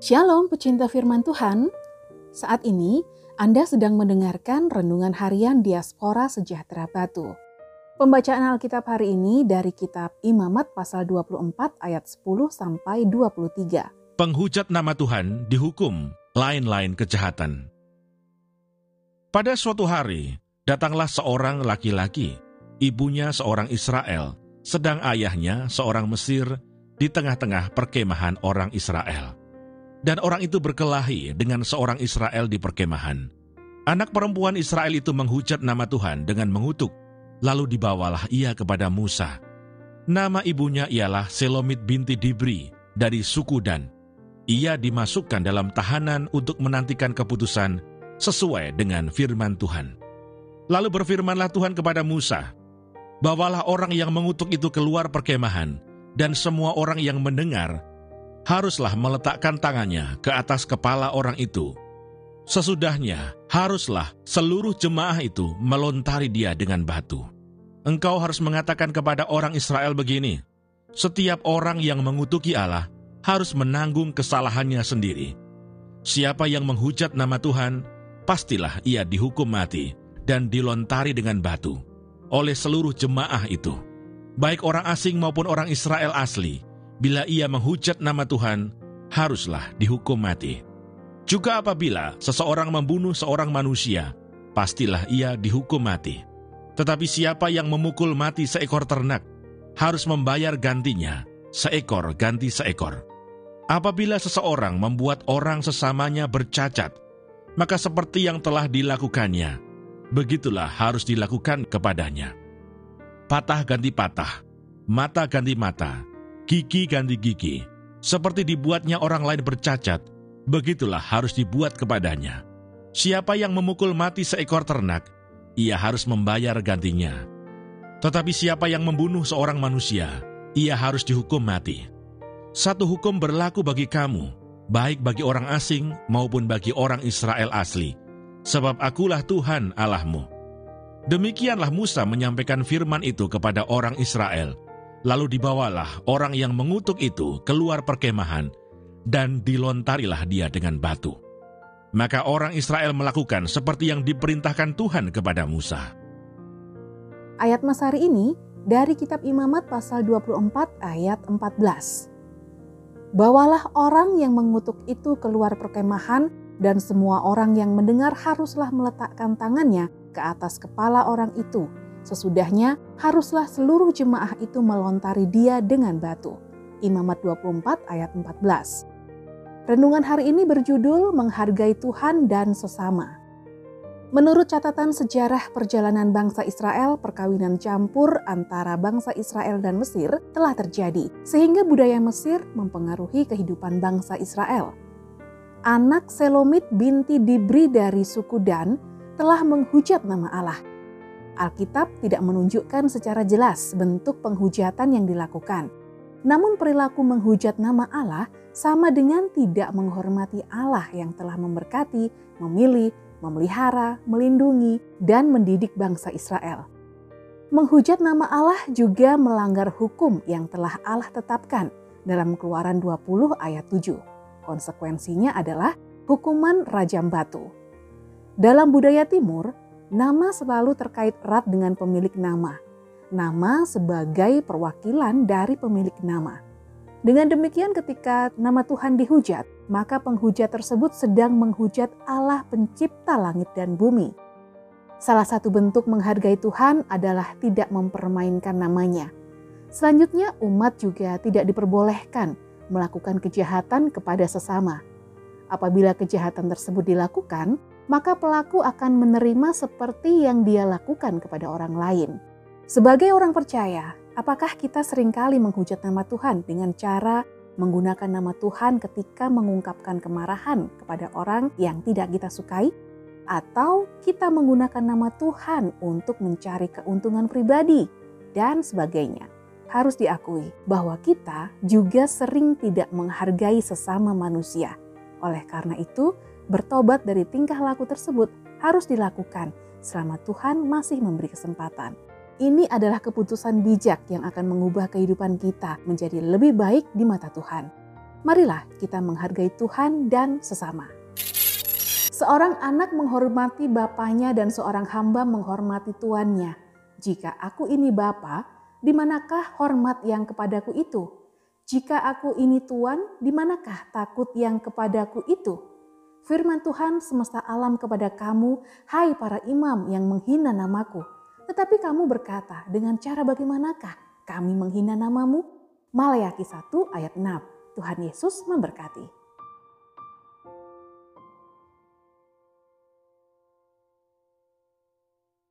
Shalom pecinta firman Tuhan. Saat ini Anda sedang mendengarkan renungan harian Diaspora Sejahtera Batu. Pembacaan Alkitab hari ini dari kitab Imamat pasal 24 ayat 10 sampai 23. Penghujat nama Tuhan dihukum lain-lain kejahatan. Pada suatu hari, datanglah seorang laki-laki, ibunya seorang Israel, sedang ayahnya seorang Mesir di tengah-tengah perkemahan orang Israel. Dan orang itu berkelahi dengan seorang Israel di perkemahan. Anak perempuan Israel itu menghujat nama Tuhan dengan mengutuk, lalu dibawalah ia kepada Musa. Nama ibunya ialah Selomit binti Dibri dari suku Dan. Ia dimasukkan dalam tahanan untuk menantikan keputusan sesuai dengan firman Tuhan. Lalu berfirmanlah Tuhan kepada Musa, Bawalah orang yang mengutuk itu keluar perkemahan, dan semua orang yang mendengar haruslah meletakkan tangannya ke atas kepala orang itu. Sesudahnya, haruslah seluruh jemaah itu melontari dia dengan batu. Engkau harus mengatakan kepada orang Israel begini, setiap orang yang mengutuki Allah harus menanggung kesalahannya sendiri. Siapa yang menghujat nama Tuhan, pastilah ia dihukum mati dan dilontari dengan batu oleh seluruh jemaah itu, baik orang asing maupun orang Israel asli, bila ia menghujat nama Tuhan, haruslah dihukum mati. Juga apabila seseorang membunuh seorang manusia, pastilah ia dihukum mati. Tetapi siapa yang memukul mati seekor ternak, harus membayar gantinya, seekor ganti seekor. Apabila seseorang membuat orang sesamanya bercacat, maka seperti yang telah dilakukannya, begitulah harus dilakukan kepadanya. Patah ganti patah, mata ganti mata, gigi ganti gigi. Seperti dibuatnya orang lain bercacat, begitulah harus dibuat kepadanya. Siapa yang memukul mati seekor ternak, ia harus membayar gantinya. Tetapi siapa yang membunuh seorang manusia, ia harus dihukum mati. Satu hukum berlaku bagi kamu, baik bagi orang asing maupun bagi orang Israel asli, sebab akulah Tuhan Allahmu. Demikianlah Musa menyampaikan firman itu kepada orang Israel, Lalu dibawalah orang yang mengutuk itu keluar perkemahan, dan dilontarilah dia dengan batu. Maka orang Israel melakukan seperti yang diperintahkan Tuhan kepada Musa. Ayat Mas hari ini dari kitab Imamat pasal 24 ayat 14. Bawalah orang yang mengutuk itu keluar perkemahan dan semua orang yang mendengar haruslah meletakkan tangannya ke atas kepala orang itu Sesudahnya, haruslah seluruh jemaah itu melontari dia dengan batu. Imamat 24 ayat 14. Renungan hari ini berjudul Menghargai Tuhan dan Sesama. Menurut catatan sejarah perjalanan bangsa Israel, perkawinan campur antara bangsa Israel dan Mesir telah terjadi, sehingga budaya Mesir mempengaruhi kehidupan bangsa Israel. Anak Selomit binti Dibri dari suku Dan telah menghujat nama Allah Alkitab tidak menunjukkan secara jelas bentuk penghujatan yang dilakukan. Namun perilaku menghujat nama Allah sama dengan tidak menghormati Allah yang telah memberkati, memilih, memelihara, melindungi, dan mendidik bangsa Israel. Menghujat nama Allah juga melanggar hukum yang telah Allah tetapkan dalam Keluaran 20 ayat 7. Konsekuensinya adalah hukuman rajam batu. Dalam budaya timur, Nama selalu terkait erat dengan pemilik nama. Nama sebagai perwakilan dari pemilik nama. Dengan demikian ketika nama Tuhan dihujat, maka penghujat tersebut sedang menghujat Allah pencipta langit dan bumi. Salah satu bentuk menghargai Tuhan adalah tidak mempermainkan namanya. Selanjutnya umat juga tidak diperbolehkan melakukan kejahatan kepada sesama. Apabila kejahatan tersebut dilakukan, maka pelaku akan menerima seperti yang dia lakukan kepada orang lain. Sebagai orang percaya, apakah kita sering kali menghujat nama Tuhan dengan cara menggunakan nama Tuhan ketika mengungkapkan kemarahan kepada orang yang tidak kita sukai? Atau kita menggunakan nama Tuhan untuk mencari keuntungan pribadi dan sebagainya? Harus diakui bahwa kita juga sering tidak menghargai sesama manusia. Oleh karena itu, bertobat dari tingkah laku tersebut harus dilakukan selama Tuhan masih memberi kesempatan. Ini adalah keputusan bijak yang akan mengubah kehidupan kita menjadi lebih baik di mata Tuhan. Marilah kita menghargai Tuhan dan sesama. Seorang anak menghormati bapaknya dan seorang hamba menghormati tuannya. Jika aku ini bapa, di manakah hormat yang kepadaku itu? Jika aku ini tuan, di manakah takut yang kepadaku itu? Firman Tuhan semesta alam kepada kamu, hai para imam yang menghina namaku. Tetapi kamu berkata, dengan cara bagaimanakah kami menghina namamu? Malayaki 1 ayat 6. Tuhan Yesus memberkati.